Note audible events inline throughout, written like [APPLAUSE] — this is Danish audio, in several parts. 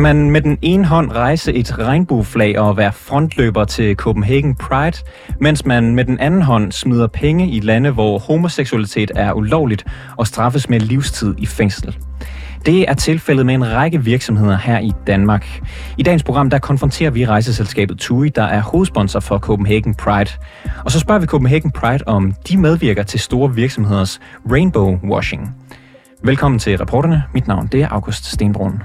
Kan man med den ene hånd rejse et regnbueflag og være frontløber til Copenhagen Pride, mens man med den anden hånd smider penge i lande, hvor homoseksualitet er ulovligt og straffes med livstid i fængsel? Det er tilfældet med en række virksomheder her i Danmark. I dagens program der konfronterer vi rejseselskabet TUI, der er hovedsponsor for Copenhagen Pride. Og så spørger vi Copenhagen Pride, om de medvirker til store virksomheders rainbow washing. Velkommen til reporterne. Mit navn det er August Stenbrun.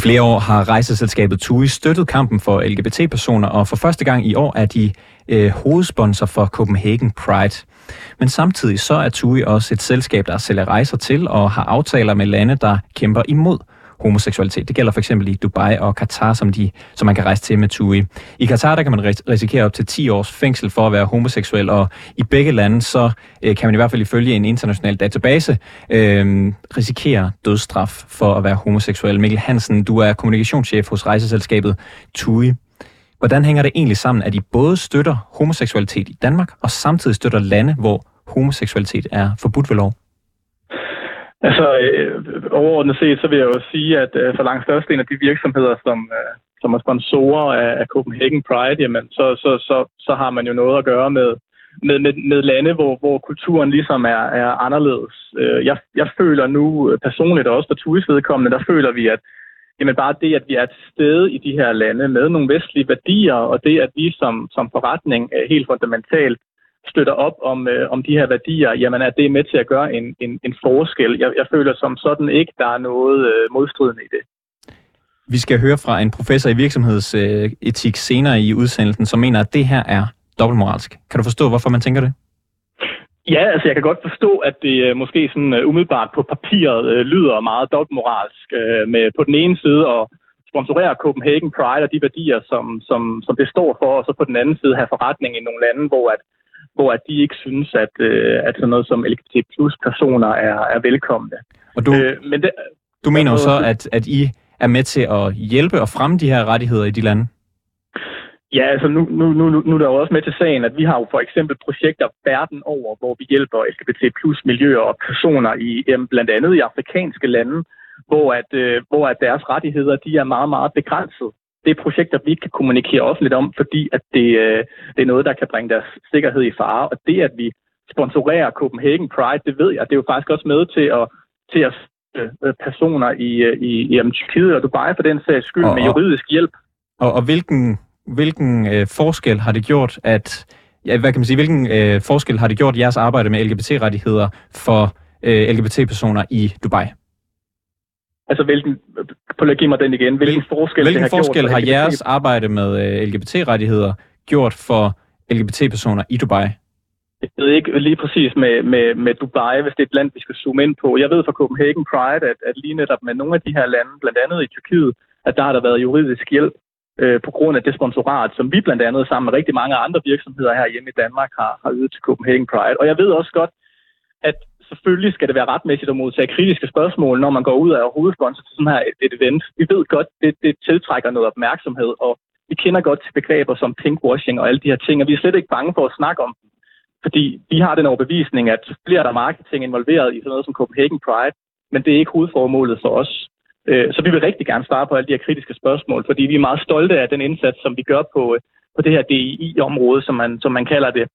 Flere år har rejseselskabet TUI støttet kampen for LGBT-personer, og for første gang i år er de øh, hovedsponsor for Copenhagen Pride. Men samtidig så er TUI også et selskab, der sælger rejser til og har aftaler med lande, der kæmper imod homoseksualitet. Det gælder for eksempel i Dubai og Katar, som, de, som man kan rejse til med TUI. I Katar der kan man risikere op til 10 års fængsel for at være homoseksuel, og i begge lande så øh, kan man i hvert fald ifølge en international database øh, risikere dødsstraf for at være homoseksuel. Mikkel Hansen, du er kommunikationschef hos rejseselskabet TUI. Hvordan hænger det egentlig sammen, at I både støtter homoseksualitet i Danmark, og samtidig støtter lande, hvor homoseksualitet er forbudt ved lov? Altså, øh, overordnet set, så vil jeg jo sige, at øh, for langt størstedelen af de virksomheder, som, øh, som er sponsorer af, af Copenhagen Pride, jamen, så, så, så, så har man jo noget at gøre med, med, med, med lande, hvor, hvor kulturen ligesom er, er anderledes. Øh, jeg, jeg føler nu personligt, og også for Turis vedkommende, der føler vi, at jamen bare det, at vi er til stede i de her lande med nogle vestlige værdier, og det, at vi som, som forretning helt fundamentalt støtter op om, øh, om de her værdier, jamen at det er med til at gøre en, en, en forskel. Jeg, jeg føler som sådan ikke, der er noget øh, modstridende i det. Vi skal høre fra en professor i virksomhedsetik senere i udsendelsen, som mener, at det her er dobbeltmoralsk. Kan du forstå, hvorfor man tænker det? Ja, altså jeg kan godt forstå, at det øh, måske sådan uh, umiddelbart på papiret uh, lyder meget dobbeltmoralsk uh, med på den ene side at sponsorere Copenhagen Pride og de værdier, som, som, som det står for, og så på den anden side have forretning i nogle lande, hvor at hvor at de ikke synes, at, øh, at sådan noget som LGBT plus personer er, er velkomne. Og du, øh, men det, du mener jo så, at, at I er med til at hjælpe og fremme de her rettigheder i de lande? Ja, altså nu, nu, nu, nu er der jo også med til sagen, at vi har jo for eksempel projekter verden over, hvor vi hjælper LGBT plus miljøer og personer i blandt andet i afrikanske lande, hvor at, øh, hvor at deres rettigheder de er meget, meget begrænset det er projekter, vi ikke kan kommunikere offentligt om, fordi at det, øh, det er noget, der kan bringe deres sikkerhed i fare. Og det, at vi sponsorerer Copenhagen Pride, det ved jeg, det er jo faktisk også med til at, til at øh, personer i, øh, i, i Tyrkiet og Dubai for den sags skyld og, med juridisk hjælp. Og, og hvilken, hvilken øh, forskel har det gjort, at ja, hvad kan man sige, hvilken øh, forskel har det gjort jeres arbejde med LGBT-rettigheder for øh, LGBT-personer i Dubai? Altså, hvilken, på at give mig den igen. Hvilken forskel, hvilken det har forskel gjort har jeres arbejde med øh, LGBT-rettigheder gjort for LGBT-personer i Dubai? Jeg ved ikke lige præcis med, med, med Dubai, hvis det er et land, vi skal zoome ind på. Jeg ved fra Copenhagen Pride, at, at lige netop med nogle af de her lande, blandt andet i Tyrkiet, at der har der været juridisk hjælp øh, på grund af det sponsorat, som vi blandt andet sammen med rigtig mange andre virksomheder her hjemme i Danmark har, har ydet til Copenhagen Pride. Og jeg ved også godt, at selvfølgelig skal det være retmæssigt at modtage kritiske spørgsmål, når man går ud af hovedsponsor til sådan her et, et event. Vi ved godt, det, det tiltrækker noget opmærksomhed, og vi kender godt til begreber som pinkwashing og alle de her ting, og vi er slet ikke bange for at snakke om dem. Fordi vi har den overbevisning, at bliver der marketing involveret i sådan noget som Copenhagen Pride, men det er ikke hovedformålet for os. Øh, så vi vil rigtig gerne svare på alle de her kritiske spørgsmål, fordi vi er meget stolte af den indsats, som vi gør på, øh, på det her DII-område, som man, som man kalder det,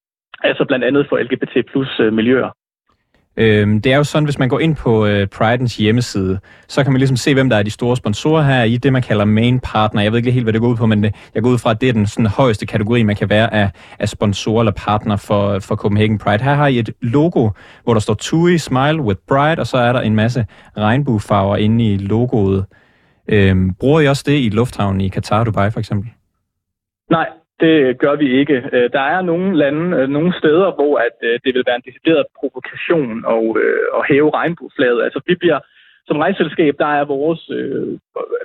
altså blandt andet for LGBT plus øh, miljøer. Øhm, det er jo sådan, hvis man går ind på øh, Pridens hjemmeside, så kan man ligesom se, hvem der er de store sponsorer her i det, man kalder main partner. Jeg ved ikke helt, hvad det går ud på, men det, jeg går ud fra, at det er den sådan, højeste kategori, man kan være af, af sponsorer eller partner for, for Copenhagen Pride. Her har I et logo, hvor der står TUI Smile with Pride, og så er der en masse regnbuefarver inde i logoet. Øhm, bruger I også det i lufthavnen i Qatar, Dubai for eksempel? Nej, det gør vi ikke. Øh, der er nogle lande, øh, nogle steder, hvor at øh, det vil være en decideret provokation og, at hæve regnbueflaget. Altså vi bliver som rejseselskab, der er vores, øh,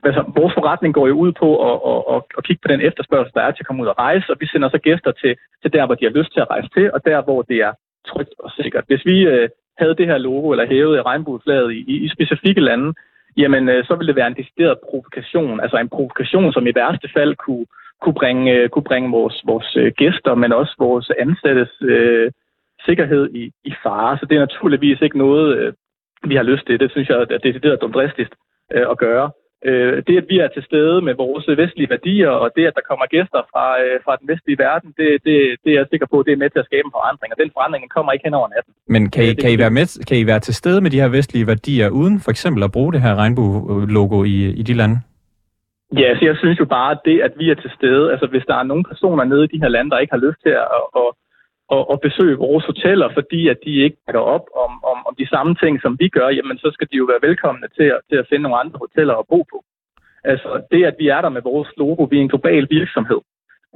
altså, vores forretning går jo ud på at, at, at, at kigge på den efterspørgsel, der er til at komme ud og rejse, og vi sender så gæster til, til der, hvor de har lyst til at rejse til, og der, hvor det er trygt og sikkert. Hvis vi øh, havde det her logo eller hævede regnbueflaget i, i, i specifikke lande, jamen øh, så ville det være en decideret provokation, altså en provokation, som i værste fald kunne, kunne bringe, kunne bringe vores, vores gæster, men også vores ansattes øh, sikkerhed i, i fare. Så det er naturligvis ikke noget, øh, vi har lyst til. Det synes jeg er decideret dumdristigt øh, at gøre. Øh, det, at vi er til stede med vores vestlige værdier, og det, at der kommer gæster fra, øh, fra den vestlige verden, det, det, det er jeg sikker på, det er med til at skabe en forandring, og den forandring kommer ikke hen over natten. Men kan I, kan I, være, med, kan I være til stede med de her vestlige værdier, uden for eksempel at bruge det her regnbue-logo i, i de lande? Ja, så jeg synes jo bare, at det, at vi er til stede, altså hvis der er nogle personer nede i de her lande, der ikke har lyst til at, at, at, at besøge vores hoteller, fordi at de ikke bakker op om, om, om de samme ting, som vi gør, jamen så skal de jo være velkomne til at, til at finde nogle andre hoteller at bo på. Altså det, at vi er der med vores logo, vi er en global virksomhed.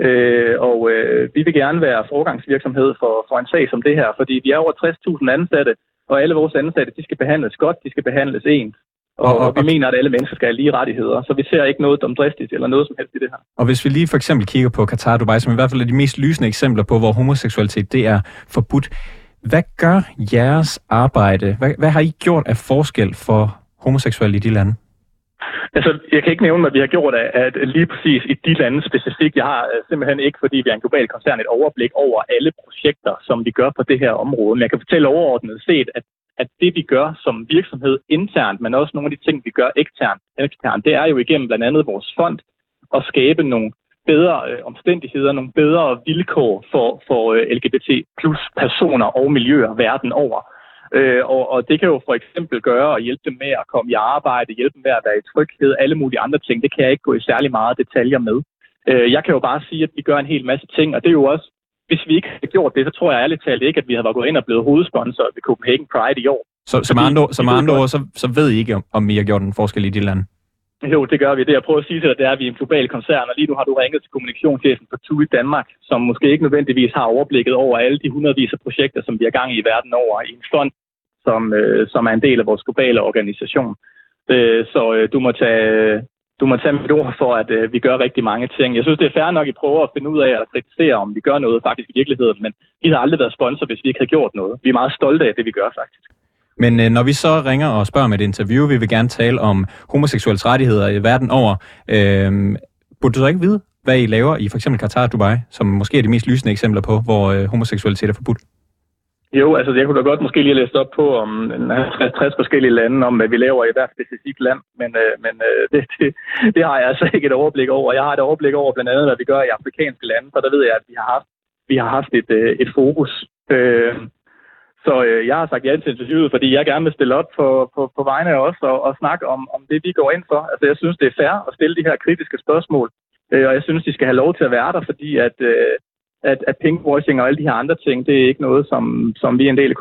Øh, og øh, vi vil gerne være forgangsvirksomhed for, for en sag som det her, fordi vi er over 60.000 ansatte, og alle vores ansatte, de skal behandles godt, de skal behandles ens. Og, og, og vi mener, at alle mennesker skal have lige rettigheder, så vi ser ikke noget domdristigt eller noget som helst i det her. Og hvis vi lige for eksempel kigger på Qatar Dubai, som i hvert fald er de mest lysende eksempler på, hvor homoseksualitet det er forbudt. Hvad gør jeres arbejde? Hvad, hvad har I gjort af forskel for homoseksuelle i de lande? Altså, jeg kan ikke nævne, hvad vi har gjort af, at lige præcis i de lande specifikt. Jeg har øh, simpelthen ikke, fordi vi er en global koncern, et overblik over alle projekter, som vi gør på det her område. Men jeg kan fortælle overordnet set, at at det vi gør som virksomhed internt, men også nogle af de ting, vi gør eksternt, eksternt det er jo igennem blandt andet vores fond at skabe nogle bedre øh, omstændigheder, nogle bedre vilkår for, for øh, LGBT plus personer og miljøer verden over. Øh, og, og det kan jo for eksempel gøre at hjælpe dem med at komme i arbejde, hjælpe dem med at være i tryghed, alle mulige andre ting. Det kan jeg ikke gå i særlig meget detaljer med. Øh, jeg kan jo bare sige, at vi gør en hel masse ting, og det er jo også hvis vi ikke havde gjort det, så tror jeg ærligt talt ikke, at vi havde været gået ind og blevet hovedsponsor ved Copenhagen Pride i år. Så, som andre, som andre ord, så, så ved I ikke, om I har gjort en forskel i de lande? Jo, det gør vi. Det jeg prøver at sige til dig, det er, at vi er en global koncern, og lige nu har du ringet til kommunikationschefen for TUI Danmark, som måske ikke nødvendigvis har overblikket over alle de hundredvis af projekter, som vi har gang i i verden over i en fond, som, øh, som er en del af vores globale organisation. Øh, så øh, du må tage du må tage mit ord for, at øh, vi gør rigtig mange ting. Jeg synes, det er fair nok, at I prøver at finde ud af at kritisere, om vi gør noget faktisk i virkeligheden, men vi har aldrig været sponsor, hvis vi ikke har gjort noget. Vi er meget stolte af det, vi gør faktisk. Men øh, når vi så ringer og spørger med et interview, vi vil gerne tale om homoseksuelle rettigheder i verden over. Øh, burde du så ikke vide, hvad I laver i for eksempel Qatar og Dubai, som måske er de mest lysende eksempler på, hvor øh, homoseksualitet er forbudt? Jo, altså jeg kunne da godt måske lige læse op på om 60 forskellige lande, om hvad vi laver i hvert specifikt land, men, øh, men øh, det, det, det har jeg altså ikke et overblik over. Jeg har et overblik over blandt andet, hvad vi gør i afrikanske lande, for der ved jeg, at vi har haft, vi har haft et, øh, et fokus. Øh, så øh, jeg har sagt ja til interviewet, fordi jeg gerne vil stille op på, på, på vegne af os og, og snakke om, om det, vi går ind for. Altså jeg synes, det er fair at stille de her kritiske spørgsmål, øh, og jeg synes, de skal have lov til at være der, fordi at... Øh, at, at pinkwashing og alle de her andre ting, det er ikke noget, som, som vi er en del af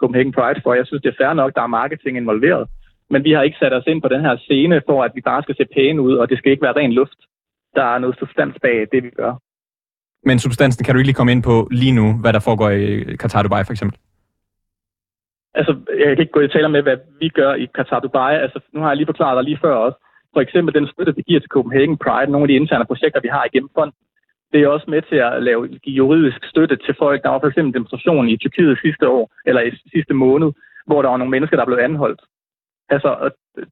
Copenhagen Pride for. Jeg synes, det er fair nok, der er marketing involveret. Men vi har ikke sat os ind på den her scene for, at vi bare skal se pæne ud, og det skal ikke være ren luft. Der er noget substans bag det, vi gør. Men substansen kan du ikke lige komme ind på lige nu, hvad der foregår i Qatar Dubai for eksempel? Altså, jeg kan ikke gå i taler med, hvad vi gør i Qatar Dubai. Altså, nu har jeg lige forklaret dig lige før også. For eksempel den støtte, vi giver til Copenhagen Pride, nogle af de interne projekter, vi har igennem fonden, det er også med til at lave, give juridisk støtte til folk. Der var for eksempel en demonstration i Tyrkiet sidste år, eller i sidste måned, hvor der var nogle mennesker, der blev anholdt. Altså,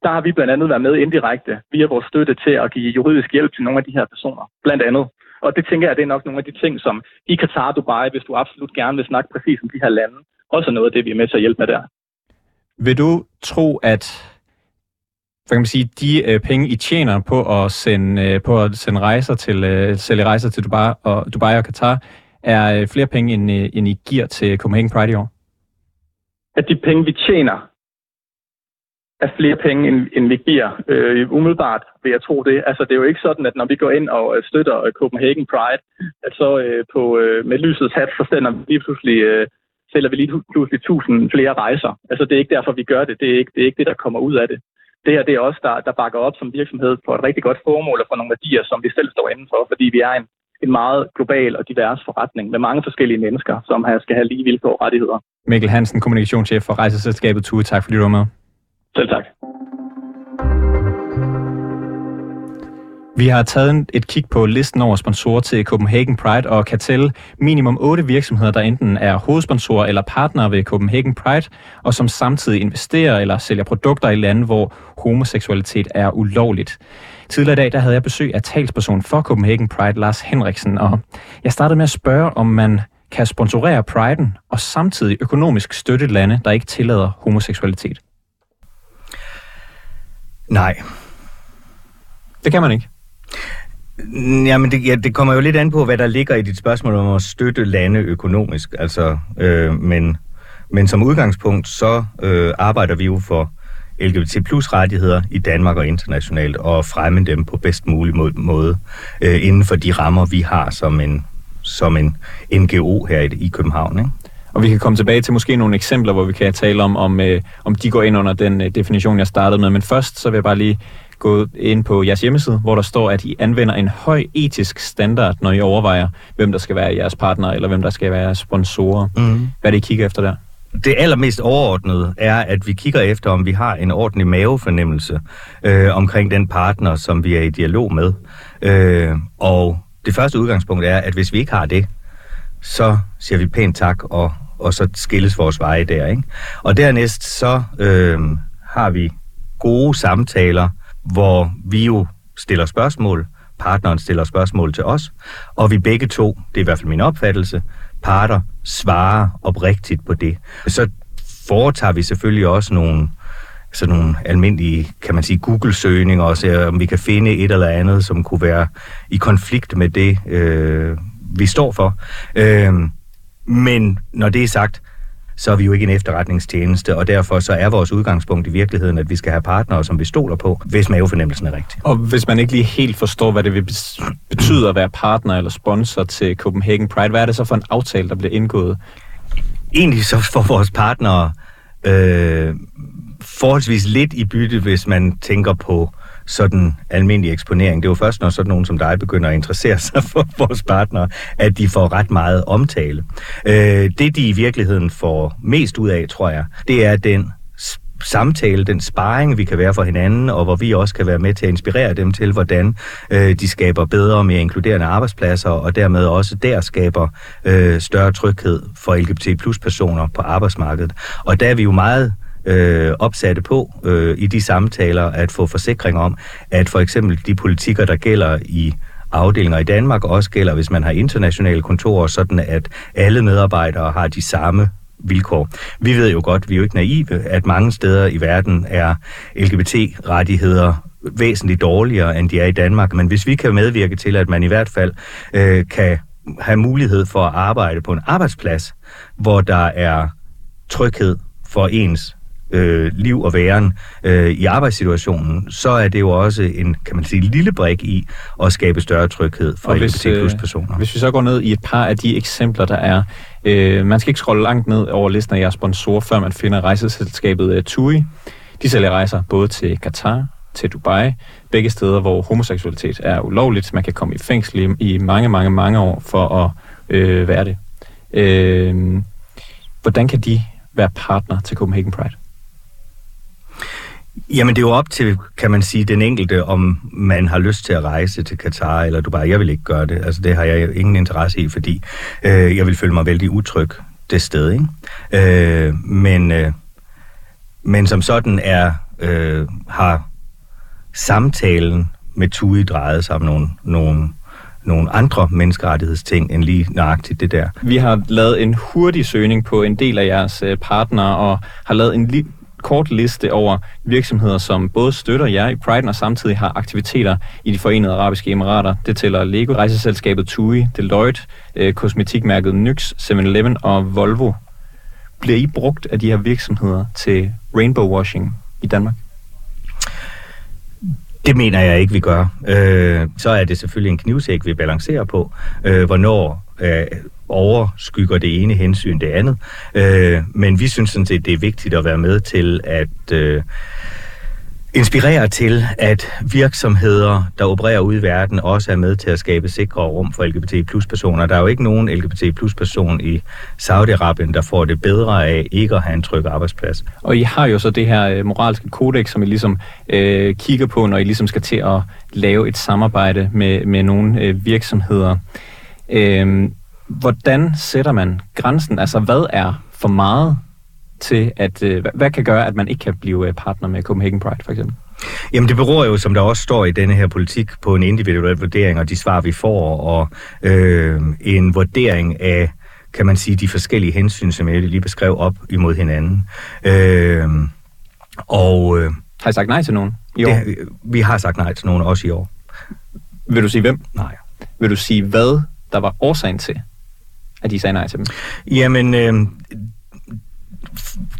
der har vi blandt andet været med indirekte via vores støtte til at give juridisk hjælp til nogle af de her personer, blandt andet. Og det tænker jeg, det er nok nogle af de ting, som i Qatar Dubai, hvis du absolut gerne vil snakke præcis om de her lande, også er noget af det, vi er med til at hjælpe med der. Vil du tro, at hvad kan man sige, de øh, penge, I tjener på at sende, øh, på at sende rejser til, øh, sælge rejser til Dubai og, Dubai og Qatar, er øh, flere penge, end, øh, end I giver til Copenhagen Pride i år? At de penge, vi tjener, er flere penge, end, end vi giver. Øh, umiddelbart vil jeg tro det. Altså, det er jo ikke sådan, at når vi går ind og øh, støtter øh, Copenhagen Pride, at så øh, på, øh, med lysets hat, så sender vi lige pludselig, øh, sælger vi lige pludselig tusind flere rejser. Altså, det er ikke derfor, vi gør det. Det er ikke det, er ikke det der kommer ud af det det her det er også der, der bakker op som virksomhed på et rigtig godt formål og for nogle værdier, som vi selv står inden for, fordi vi er en, en meget global og divers forretning med mange forskellige mennesker, som skal have lige vilkår og rettigheder. Mikkel Hansen, kommunikationschef for rejseselskabet Tue. Tak fordi du var med. Selv tak. Vi har taget et kig på listen over sponsorer til Copenhagen Pride og kan tælle minimum otte virksomheder, der enten er hovedsponsorer eller partnere ved Copenhagen Pride, og som samtidig investerer eller sælger produkter i lande, hvor homoseksualitet er ulovligt. Tidligere i dag der havde jeg besøg af talsperson for Copenhagen Pride, Lars Henriksen, og jeg startede med at spørge, om man kan sponsorere Priden og samtidig økonomisk støtte lande, der ikke tillader homoseksualitet. Nej. Det kan man ikke. Jamen, det, ja, det kommer jo lidt an på, hvad der ligger i dit spørgsmål om at støtte lande økonomisk. Altså, øh, men, men som udgangspunkt, så øh, arbejder vi jo for LGBT plus rettigheder i Danmark og internationalt, og fremme dem på bedst mulig måde øh, inden for de rammer, vi har som en, som en NGO her i, i København. Ikke? Og vi kan komme tilbage til måske nogle eksempler, hvor vi kan tale om, om, øh, om de går ind under den øh, definition, jeg startede med. Men først så vil jeg bare lige gå ind på jeres hjemmeside, hvor der står, at I anvender en høj etisk standard, når I overvejer, hvem der skal være jeres partner, eller hvem der skal være jeres sponsorer. Mm. Hvad er det, I kigger efter der? det allermest overordnede er, at vi kigger efter, om vi har en ordentlig mavefornemmelse øh, omkring den partner, som vi er i dialog med. Øh, og det første udgangspunkt er, at hvis vi ikke har det, så siger vi pænt tak, og, og så skilles vores veje der. Ikke? Og dernæst så øh, har vi gode samtaler, hvor vi jo stiller spørgsmål, partneren stiller spørgsmål til os, og vi begge to, det er i hvert fald min opfattelse, parter svarer oprigtigt på det. Så foretager vi selvfølgelig også nogle, sådan nogle almindelige, kan man sige, Google-søgninger, også, om vi kan finde et eller andet, som kunne være i konflikt med det, øh, vi står for. Øh, men når det er sagt, så er vi jo ikke en efterretningstjeneste, og derfor så er vores udgangspunkt i virkeligheden, at vi skal have partnere, som vi stoler på, hvis mavefornemmelsen er rigtig. Og hvis man ikke lige helt forstår, hvad det vil betyde at være partner eller sponsor til Copenhagen Pride, hvad er det så for en aftale, der bliver indgået? Egentlig så får vores partnere øh, forholdsvis lidt i bytte, hvis man tænker på sådan almindelig eksponering. Det er jo først, når sådan nogen som dig begynder at interessere sig [LAUGHS] for vores partnere, at de får ret meget omtale. Øh, det, de i virkeligheden får mest ud af, tror jeg, det er den samtale, den sparring, vi kan være for hinanden, og hvor vi også kan være med til at inspirere dem til, hvordan øh, de skaber bedre og mere inkluderende arbejdspladser, og dermed også der skaber øh, større tryghed for LGBT plus personer på arbejdsmarkedet. Og der er vi jo meget øh, opsatte på øh, i de samtaler at få forsikring om, at for eksempel de politikker, der gælder i afdelinger i Danmark, også gælder, hvis man har internationale kontorer, sådan at alle medarbejdere har de samme vilkår. Vi ved jo godt, vi er jo ikke naive, at mange steder i verden er LGBT-rettigheder væsentligt dårligere, end de er i Danmark. Men hvis vi kan medvirke til, at man i hvert fald øh, kan have mulighed for at arbejde på en arbejdsplads, hvor der er tryghed for ens øh, liv og væren øh, i arbejdssituationen, så er det jo også en, kan man sige, lille brik i at skabe større tryghed for LGBT plus personer. Øh, hvis vi så går ned i et par af de eksempler, der er, øh, man skal ikke scrolle langt ned over listen af jeres sponsorer, før man finder rejseselskabet uh, TUI. De sælger rejser både til Katar, til Dubai, begge steder, hvor homoseksualitet er ulovligt. Man kan komme i fængsel i, i mange, mange, mange år for at øh, være det. Øh, hvordan kan de være partner til Copenhagen Pride? Jamen det er jo op til, kan man sige, den enkelte, om man har lyst til at rejse til Katar eller Dubai. Jeg vil ikke gøre det. Altså det har jeg ingen interesse i, fordi øh, jeg vil føle mig vældig utryg det sted. Ikke? Øh, men, øh, men som sådan er, øh, har samtalen med TUI drejet sig om nogle, nogle, nogle andre menneskerettighedsting end lige nøjagtigt det der. Vi har lavet en hurtig søgning på en del af jeres øh, partnere og har lavet en li- kort liste over virksomheder, som både støtter jer i Pride og samtidig har aktiviteter i de forenede arabiske emirater. Det tæller Lego, rejseselskabet TUI, Deloitte, øh, kosmetikmærket NYX, 7-Eleven og Volvo. Bliver I brugt af de her virksomheder til rainbow washing i Danmark? Det mener jeg ikke, vi gør. Øh, så er det selvfølgelig en knivsæk, vi balancerer på. Øh, hvornår øh, overskygger det ene hensyn det andet. Øh, men vi synes sådan set, det er vigtigt at være med til at øh, inspirere til, at virksomheder, der opererer ude i verden, også er med til at skabe sikre rum for LGBT plus personer. Der er jo ikke nogen LGBT plus person i Saudi-Arabien, der får det bedre af ikke at have en tryg arbejdsplads. Og I har jo så det her øh, moralske kodex, som I ligesom øh, kigger på, når I ligesom skal til at lave et samarbejde med, med nogle øh, virksomheder. Øh, hvordan sætter man grænsen? Altså, hvad er for meget til, at øh, hvad kan gøre, at man ikke kan blive øh, partner med Copenhagen Pride, for eksempel? Jamen det beror jo, som der også står i denne her politik, på en individuel vurdering og de svar, vi får, og øh, en vurdering af, kan man sige, de forskellige hensyn, som jeg lige beskrev op imod hinanden. Øh, og... Øh, har I sagt nej til nogen i år? Det, vi har sagt nej til nogen også i år. Vil du sige hvem? Nej. Vil du sige, hvad der var årsagen til, at de sagde nej til dem? Jamen, øh,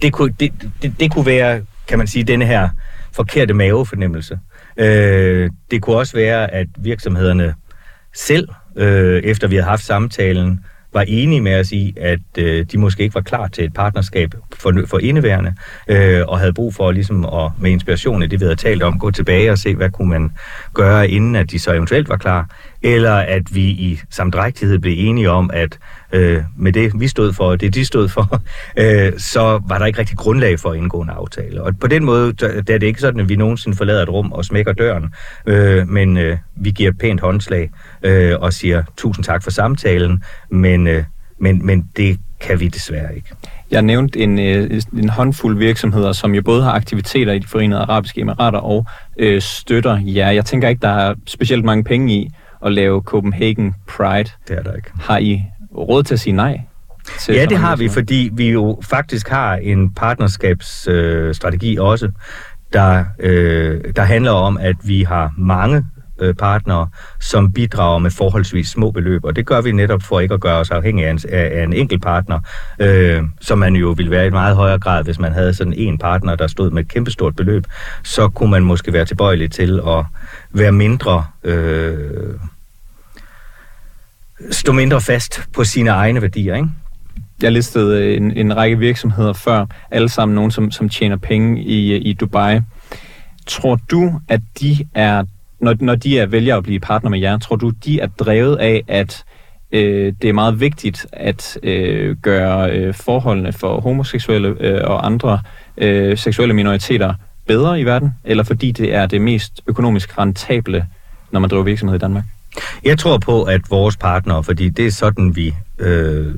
det, kunne, det, det, det kunne være, kan man sige, denne her forkerte mavefornemmelse. Øh, det kunne også være, at virksomhederne selv, øh, efter vi havde haft samtalen, var enige med os i, at øh, de måske ikke var klar til et partnerskab for, for indeværende, øh, og havde brug for ligesom at, med inspiration af det, vi havde talt om, gå tilbage og se, hvad kunne man gøre, inden at de så eventuelt var klar, eller at vi i samdrægtighed blev enige om, at øh, med det, vi stod for, og det, de stod for, [LAUGHS] øh, så var der ikke rigtig grundlag for at indgå en aftale. Og på den måde, der er det ikke sådan, at vi nogensinde forlader et rum og smækker døren, øh, men øh, vi giver et pænt håndslag øh, og siger tusind tak for samtalen, men, øh, men, men det kan vi desværre ikke. Jeg nævnte en, øh, en håndfuld virksomheder, som jo både har aktiviteter i de forenede arabiske emirater og øh, støtter jer. Jeg tænker ikke, der er specielt mange penge i at lave Copenhagen Pride. Det er der ikke. Har I råd til at sige nej? Til ja, det har vi, fordi vi jo faktisk har en partnerskabsstrategi øh, også, der, øh, der handler om, at vi har mange øh, partnere, som bidrager med forholdsvis små beløb, og det gør vi netop for ikke at gøre os afhængige af en, af en enkelt partner, øh, som man jo ville være i meget højere grad, hvis man havde sådan en partner, der stod med et kæmpestort beløb, så kunne man måske være tilbøjelig til at være mindre... Øh, stå mindre fast på sine egne værdier, ikke? Jeg listede øh, en, en række virksomheder før, alle sammen nogen, som, som tjener penge i, øh, i Dubai. Tror du, at de er, når, når de er vælger at blive partner med jer, tror du, de er drevet af, at øh, det er meget vigtigt at øh, gøre øh, forholdene for homoseksuelle øh, og andre øh, seksuelle minoriteter bedre i verden, eller fordi det er det mest økonomisk rentable, når man driver virksomhed i Danmark? Jeg tror på, at vores partnere, fordi det er sådan, vi øh,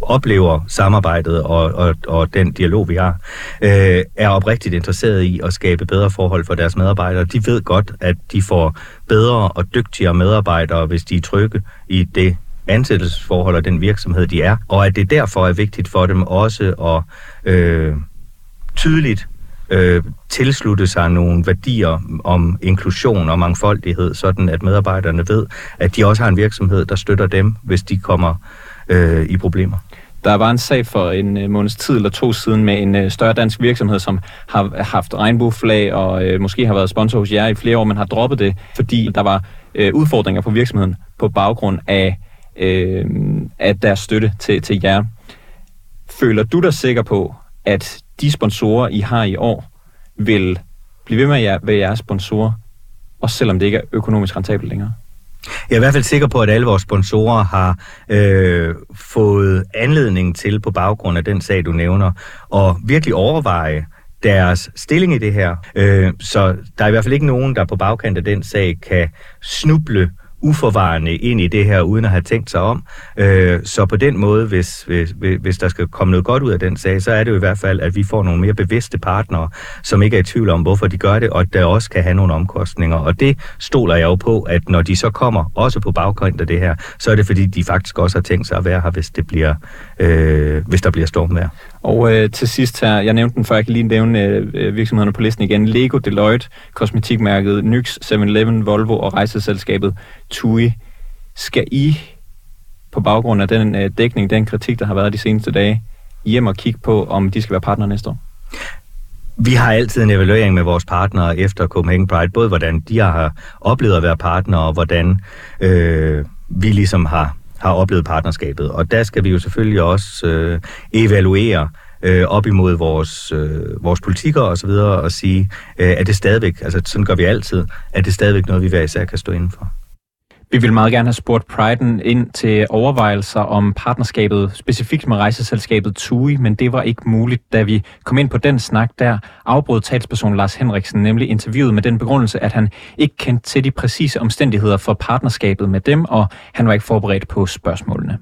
oplever samarbejdet og, og, og den dialog, vi har, øh, er oprigtigt interesseret i at skabe bedre forhold for deres medarbejdere. De ved godt, at de får bedre og dygtigere medarbejdere, hvis de er trygge i det ansættelsesforhold og den virksomhed, de er, og at det derfor er vigtigt for dem også at øh, tydeligt øh, tilslutte sig nogle værdier om inklusion og mangfoldighed, sådan at medarbejderne ved, at de også har en virksomhed, der støtter dem, hvis de kommer øh, i problemer. Der var en sag for en øh, måneds tid eller to siden med en øh, større dansk virksomhed, som har haft regnbueflag og øh, måske har været sponsor hos jer i flere år, men har droppet det, fordi der var øh, udfordringer på virksomheden på baggrund af, øh, af deres støtte til, til jer. Føler du dig sikker på, at de sponsorer, I har i år, vil blive ved med at være jeres sponsorer, også selvom det ikke er økonomisk rentabelt længere? Jeg er i hvert fald sikker på, at alle vores sponsorer har øh, fået anledning til, på baggrund af den sag, du nævner, og virkelig overveje deres stilling i det her. Øh, så der er i hvert fald ikke nogen, der på bagkant af den sag kan snuble uforvarende ind i det her, uden at have tænkt sig om. Øh, så på den måde, hvis, hvis, hvis der skal komme noget godt ud af den sag, så er det jo i hvert fald, at vi får nogle mere bevidste partnere, som ikke er i tvivl om, hvorfor de gør det, og der også kan have nogle omkostninger. Og det stoler jeg jo på, at når de så kommer, også på baggrund af det her, så er det fordi, de faktisk også har tænkt sig at være her, hvis, det bliver, øh, hvis der bliver stormvejr. Og øh, til sidst her, jeg nævnte den før, jeg kan lige nævne øh, øh virksomhederne på listen igen. Lego, Deloitte, kosmetikmærket Nyx, 7-Eleven, Volvo og rejseselskabet TUI. Skal I på baggrund af den øh, dækning, den kritik, der har været de seneste dage, hjem og kigge på, om de skal være partner næste år? Vi har altid en evaluering med vores partnere efter Copenhagen Pride, både hvordan de har oplevet at være partnere, og hvordan øh, vi ligesom har har oplevet partnerskabet. Og der skal vi jo selvfølgelig også øh, evaluere øh, op imod vores, øh, vores politikker og så videre og sige, øh, er det stadigvæk, altså sådan gør vi altid, er det stadigvæk noget, vi hver især kan stå indenfor. for. Vi vil meget gerne have spurgt Priden ind til overvejelser om partnerskabet, specifikt med rejseselskabet TUI, men det var ikke muligt, da vi kom ind på den snak der, afbrød talsperson Lars Henriksen nemlig interviewet med den begrundelse, at han ikke kendte til de præcise omstændigheder for partnerskabet med dem, og han var ikke forberedt på spørgsmålene.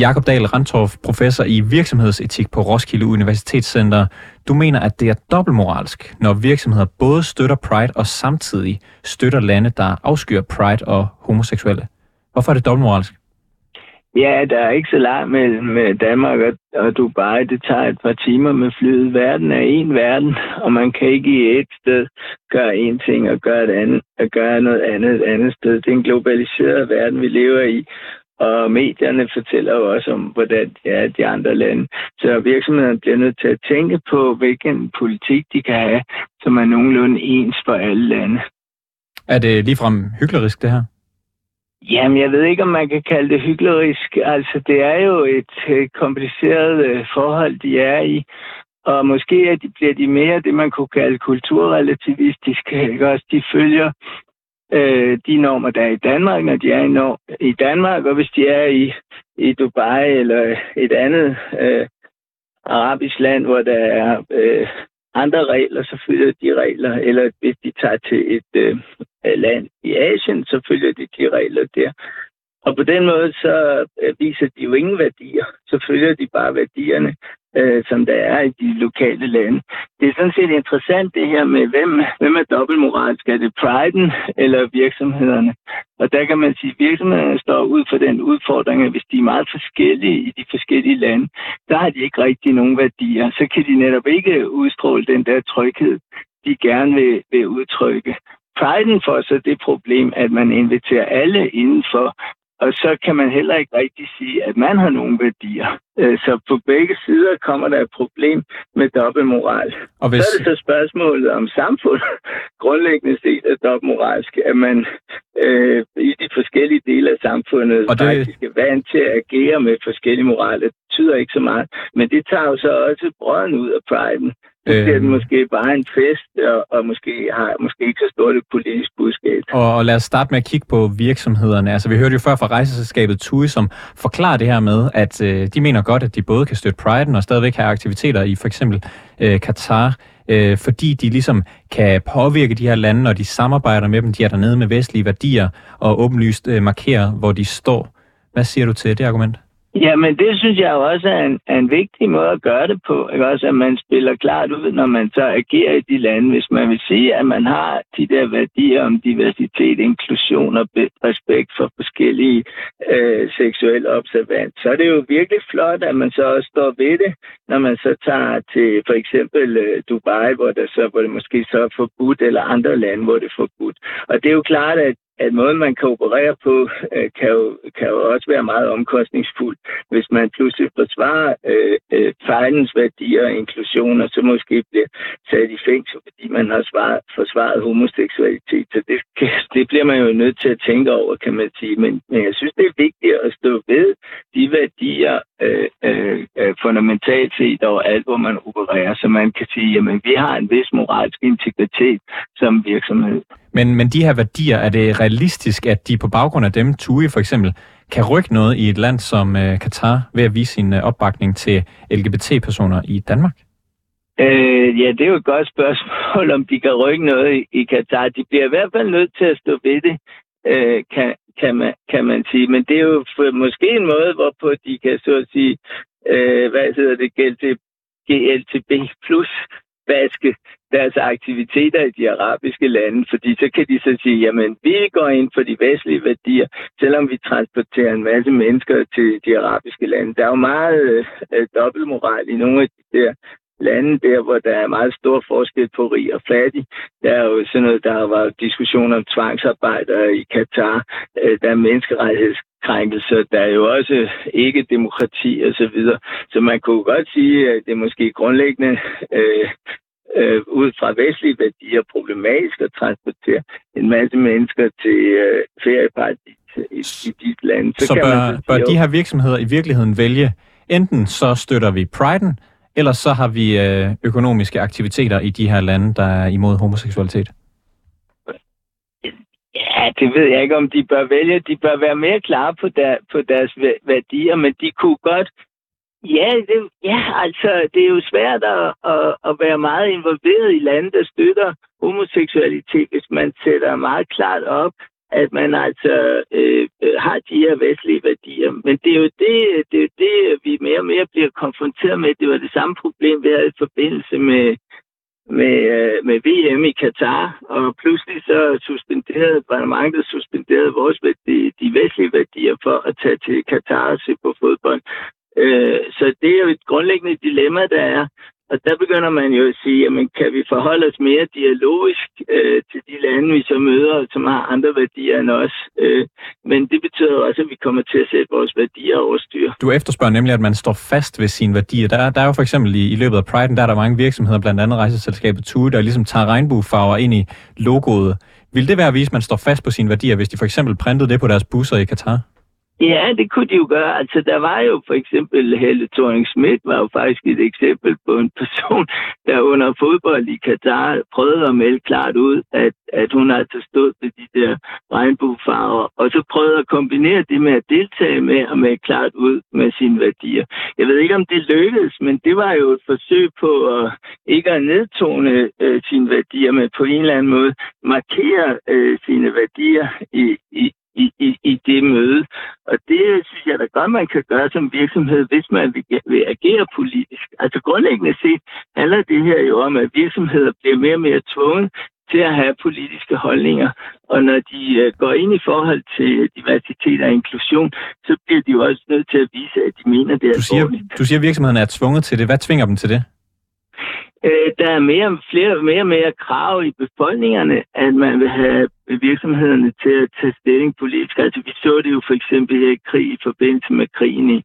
Jakob Dahl Rantorf, professor i virksomhedsetik på Roskilde Universitetscenter. Du mener, at det er dobbeltmoralsk, når virksomheder både støtter Pride og samtidig støtter lande, der afskyr Pride og homoseksuelle. Hvorfor er det dobbeltmoralsk? Ja, der er ikke så langt mellem øh, Danmark og, og Dubai. Det tager et par timer med flyet. Verden er en verden, og man kan ikke i et sted gøre en ting og gøre, et andet, og gøre noget andet et andet sted. Det er en globaliseret verden, vi lever i. Og medierne fortæller jo også om, hvordan det er i de andre lande. Så virksomhederne bliver nødt til at tænke på, hvilken politik de kan have, som er nogenlunde ens for alle lande. Er det ligefrem hyklerisk, det her? Jamen, jeg ved ikke, om man kan kalde det hyklerisk. Altså, det er jo et øh, kompliceret øh, forhold, de er i. Og måske er bliver de mere det, man kunne kalde kulturrelativistiske. Ikke? Også de følger øh, de normer, der er i Danmark, når de er i, nor- i Danmark, og hvis de er i, i Dubai eller et andet øh, arabisk land, hvor der er øh, andre regler, så følger de regler. Eller hvis de tager til et øh, land i Asien, så følger de de regler der. Og på den måde, så øh, viser de jo ingen værdier. Så følger de bare værdierne, øh, som der er i de lokale lande. Det er sådan set interessant det her med, hvem, hvem er dobbeltmoralsk? Er det priden eller virksomhederne? Og der kan man sige, at virksomhederne står ud for den udfordring, at hvis de er meget forskellige i de forskellige lande, der har de ikke rigtig nogen værdier. Så kan de netop ikke udstråle den der tryghed, de gerne vil, vil udtrykke. Priden får så det problem, at man inviterer alle indenfor, og så kan man heller ikke rigtig sige, at man har nogle værdier. Øh, så på begge sider kommer der et problem med dobbeltmoral. Og hvis... Så er det så spørgsmålet om samfundet [LAUGHS] grundlæggende set er dobbeltmoralsk, at man øh, i de forskellige dele af samfundet og det... faktisk er vant til at agere med forskellige moral. Det betyder ikke så meget, men det tager jo så også brøden ud af priden. Så bliver den måske bare en fest, og, og måske har måske ikke så stort et politisk budskab. Og, og lad os starte med at kigge på virksomhederne. Altså, vi hørte jo før fra rejseselskabet TUI, som forklarer det her med, at øh, de mener godt, at de både kan støtte Pride'en og stadigvæk have aktiviteter i for eksempel øh, Katar, øh, fordi de ligesom kan påvirke de her lande, når de samarbejder med dem. De er dernede med vestlige værdier og åbenlyst øh, markerer, hvor de står. Hvad siger du til det argument? Ja, men det synes jeg jo også er en, er en vigtig måde at gøre det på. Ikke? Også at man spiller klart ud, når man så agerer i de lande. Hvis man vil sige, at man har de der værdier om diversitet, inklusion og respekt for forskellige øh, seksuelle observant, så er det jo virkelig flot, at man så også står ved det, når man så tager til for eksempel øh, Dubai, hvor, der så, hvor det måske så er forbudt, eller andre lande, hvor det er forbudt. Og det er jo klart, at at måden, man kan operere på, øh, kan, jo, kan jo også være meget omkostningsfuld. Hvis man pludselig forsvarer øh, øh, fejlens værdier og inklusion, og så måske bliver sat i fængsel, fordi man har svaret, forsvaret homoseksualitet. Så det, det bliver man jo nødt til at tænke over, kan man sige. Men, men jeg synes, det er vigtigt at stå ved de værdier øh, øh, øh fundamentalt set over alt, hvor man opererer, så man kan sige, at vi har en vis moralsk integritet som virksomhed. Men, men de her værdier, er det realistisk, at de på baggrund af dem, TUI for eksempel, kan rykke noget i et land som øh, Katar ved at vise sin øh, opbakning til LGBT-personer i Danmark? Øh, ja, det er jo et godt spørgsmål, om de kan rykke noget i, i Katar. De bliver i hvert fald nødt til at stå ved det, øh, kan, kan, man, kan man sige. Men det er jo for, måske en måde, hvorpå de kan så at sige, øh, hvad hedder det, GLTB plus vaske deres aktiviteter i de arabiske lande, fordi så kan de så sige, jamen vi går ind for de vestlige værdier, selvom vi transporterer en masse mennesker til de arabiske lande. Der er jo meget øh, dobbeltmoral i nogle af de der lande der, hvor der er meget stor forskel på rig og fattig. Der er jo sådan noget, der var diskussion diskussioner om tvangsarbejdere i Katar. Øh, der er menneskerettighedskrænkelser. Der er jo også ikke demokrati og så videre. Så man kunne godt sige, at det er måske grundlæggende øh, øh, ud fra vestlige værdier problematisk at transportere en masse mennesker til øh, ferieparti i, i de lande. Så, så kan bør, man så bør de her virksomheder i virkeligheden vælge, enten så støtter vi Pride'en, eller så har vi øh, økonomiske aktiviteter i de her lande, der er imod homoseksualitet? Ja, det ved jeg ikke, om de bør vælge. De bør være mere klare på, der, på deres værdier, men de kunne godt Ja, det, ja, altså, det er jo svært at, at, at være meget involveret i lande, der støtter homoseksualitet, hvis man sætter meget klart op, at man altså øh, øh, har de her vestlige værdier. Men det er, jo det, det er jo det, vi mere og mere bliver konfronteret med. Det var det samme problem, vi havde i forbindelse med, med, øh, med VM i Katar, og pludselig så suspenderede, var der mange, der suspenderede vores værdi, de vestlige værdier for at tage til Katar og se på fodbold. Øh, så det er jo et grundlæggende dilemma, der er. Og der begynder man jo at sige, jamen kan vi forholde os mere dialogisk øh, til de lande, vi så møder, som har andre værdier end os. Øh, men det betyder også, at vi kommer til at sætte vores værdier over styr. Du efterspørger nemlig, at man står fast ved sine værdier. Der, der er jo for eksempel i, i løbet af Pride, der er der mange virksomheder, blandt andet rejseselskabet TUI, der ligesom tager regnbuefarver ind i logoet. Vil det være at vise, at man står fast på sine værdier, hvis de for eksempel printede det på deres busser i Katar? Ja, det kunne de jo gøre. Altså, der var jo for eksempel Helle thorning Schmidt var jo faktisk et eksempel på en person, der under fodbold i Katar prøvede at melde klart ud, at, at hun altså stod ved de der regnbuefarver, og så prøvede at kombinere det med at deltage med at melde klart ud med sine værdier. Jeg ved ikke, om det lykkedes, men det var jo et forsøg på at ikke at nedtone øh, sine værdier, men på en eller anden måde markere øh, sine værdier i, i, i, i, i det møde. Og det synes jeg da godt, man kan gøre som virksomhed, hvis man vil, vil agere politisk. Altså grundlæggende set handler det her jo om, at virksomheder bliver mere og mere tvunget til at have politiske holdninger. Og når de uh, går ind i forhold til diversitet og inklusion, så bliver de jo også nødt til at vise, at de mener det er du siger, du siger, at virksomhederne er tvunget til det. Hvad tvinger dem til det? Øh, der er mere, flere, mere og mere krav i befolkningerne, at man vil have virksomhederne til at tage stilling politisk. Altså, vi så det jo for eksempel her i krig i forbindelse med krigen i,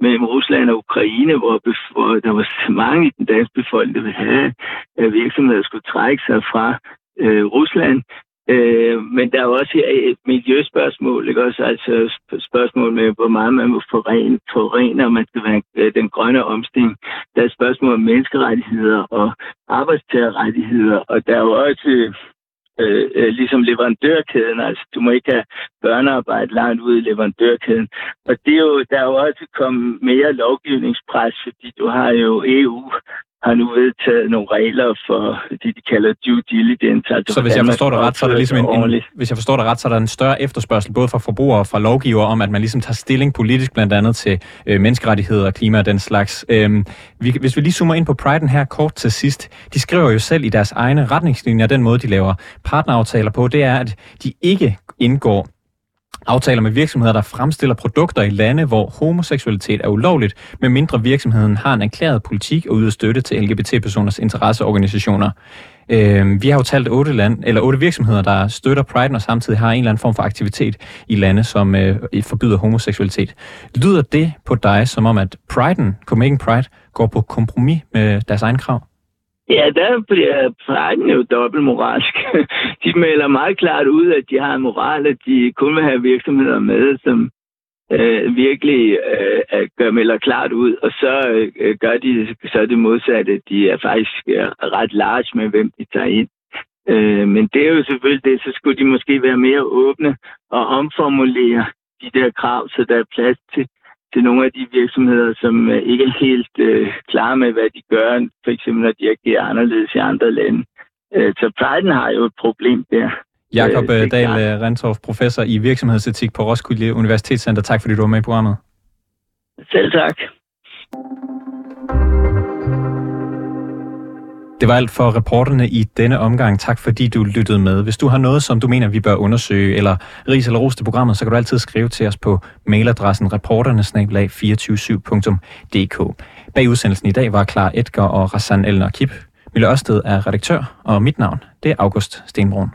mellem Rusland og Ukraine, hvor, hvor der var mange i den danske befolkning, der ville have, at virksomheder skulle trække sig fra øh, Rusland. Øh, men der er også et miljøspørgsmål, ikke også? Altså spørgsmål med, hvor meget man må forurene, forurene og man skal være øh, den grønne omstilling. Der er spørgsmål om menneskerettigheder og arbejdstagerrettigheder, og der er jo også øh, øh, ligesom leverandørkæden. Altså, du må ikke have børnearbejde langt ude i leverandørkæden. Og det er jo, der er jo også kommet mere lovgivningspres, fordi du har jo EU har nu vedtaget nogle regler for det, de kalder due diligence. Altså så hvis jeg forstår det ret, så er der ligesom en, en, hvis jeg forstår det ret, så er der en større efterspørgsel både fra forbrugere og fra lovgivere om, at man ligesom tager stilling politisk blandt andet til øh, menneskerettigheder og klima og den slags. Øhm, vi, hvis vi lige zoomer ind på Pride'en her kort til sidst, de skriver jo selv i deres egne retningslinjer, den måde de laver partneraftaler på, det er, at de ikke indgår aftaler med virksomheder, der fremstiller produkter i lande, hvor homoseksualitet er ulovligt, medmindre virksomheden har en erklæret politik og yder støtte til LGBT-personers interesseorganisationer. Øh, vi har jo talt otte, land, eller otte virksomheder, der støtter Pride og samtidig har en eller anden form for aktivitet i lande, som øh, forbyder homoseksualitet. Lyder det på dig som om, at Pride'en, Copenhagen Pride, går på kompromis med deres egen krav? Ja, der bliver prækken jo dobbeltmoralsk. [LAUGHS] De melder meget klart ud, at de har en moral, at de kun vil have virksomheder med, som øh, virkelig øh, gør, melder klart ud, og så øh, gør de så det modsatte. De er faktisk øh, ret large med, hvem de tager ind. Øh, men det er jo selvfølgelig det, så skulle de måske være mere åbne og omformulere de der krav, så der er plads til til nogle af de virksomheder, som øh, ikke er helt øh, klare med, hvad de gør, for eksempel når de agerer anderledes i andre lande. Øh, så Pride'en har jo et problem der. Jakob øh, øh Dahl Rentorf, professor i virksomhedsetik på Roskilde Universitetscenter. Tak fordi du var med i programmet. Selv tak. Det var alt for reporterne i denne omgang. Tak fordi du lyttede med. Hvis du har noget, som du mener, vi bør undersøge, eller ris eller ros til programmet, så kan du altid skrive til os på mailadressen reporternesnablag247.dk. Bag udsendelsen i dag var Klar Edgar og Rassan Elner Kip. Mille Ørsted er redaktør, og mit navn det er August Stenbrun.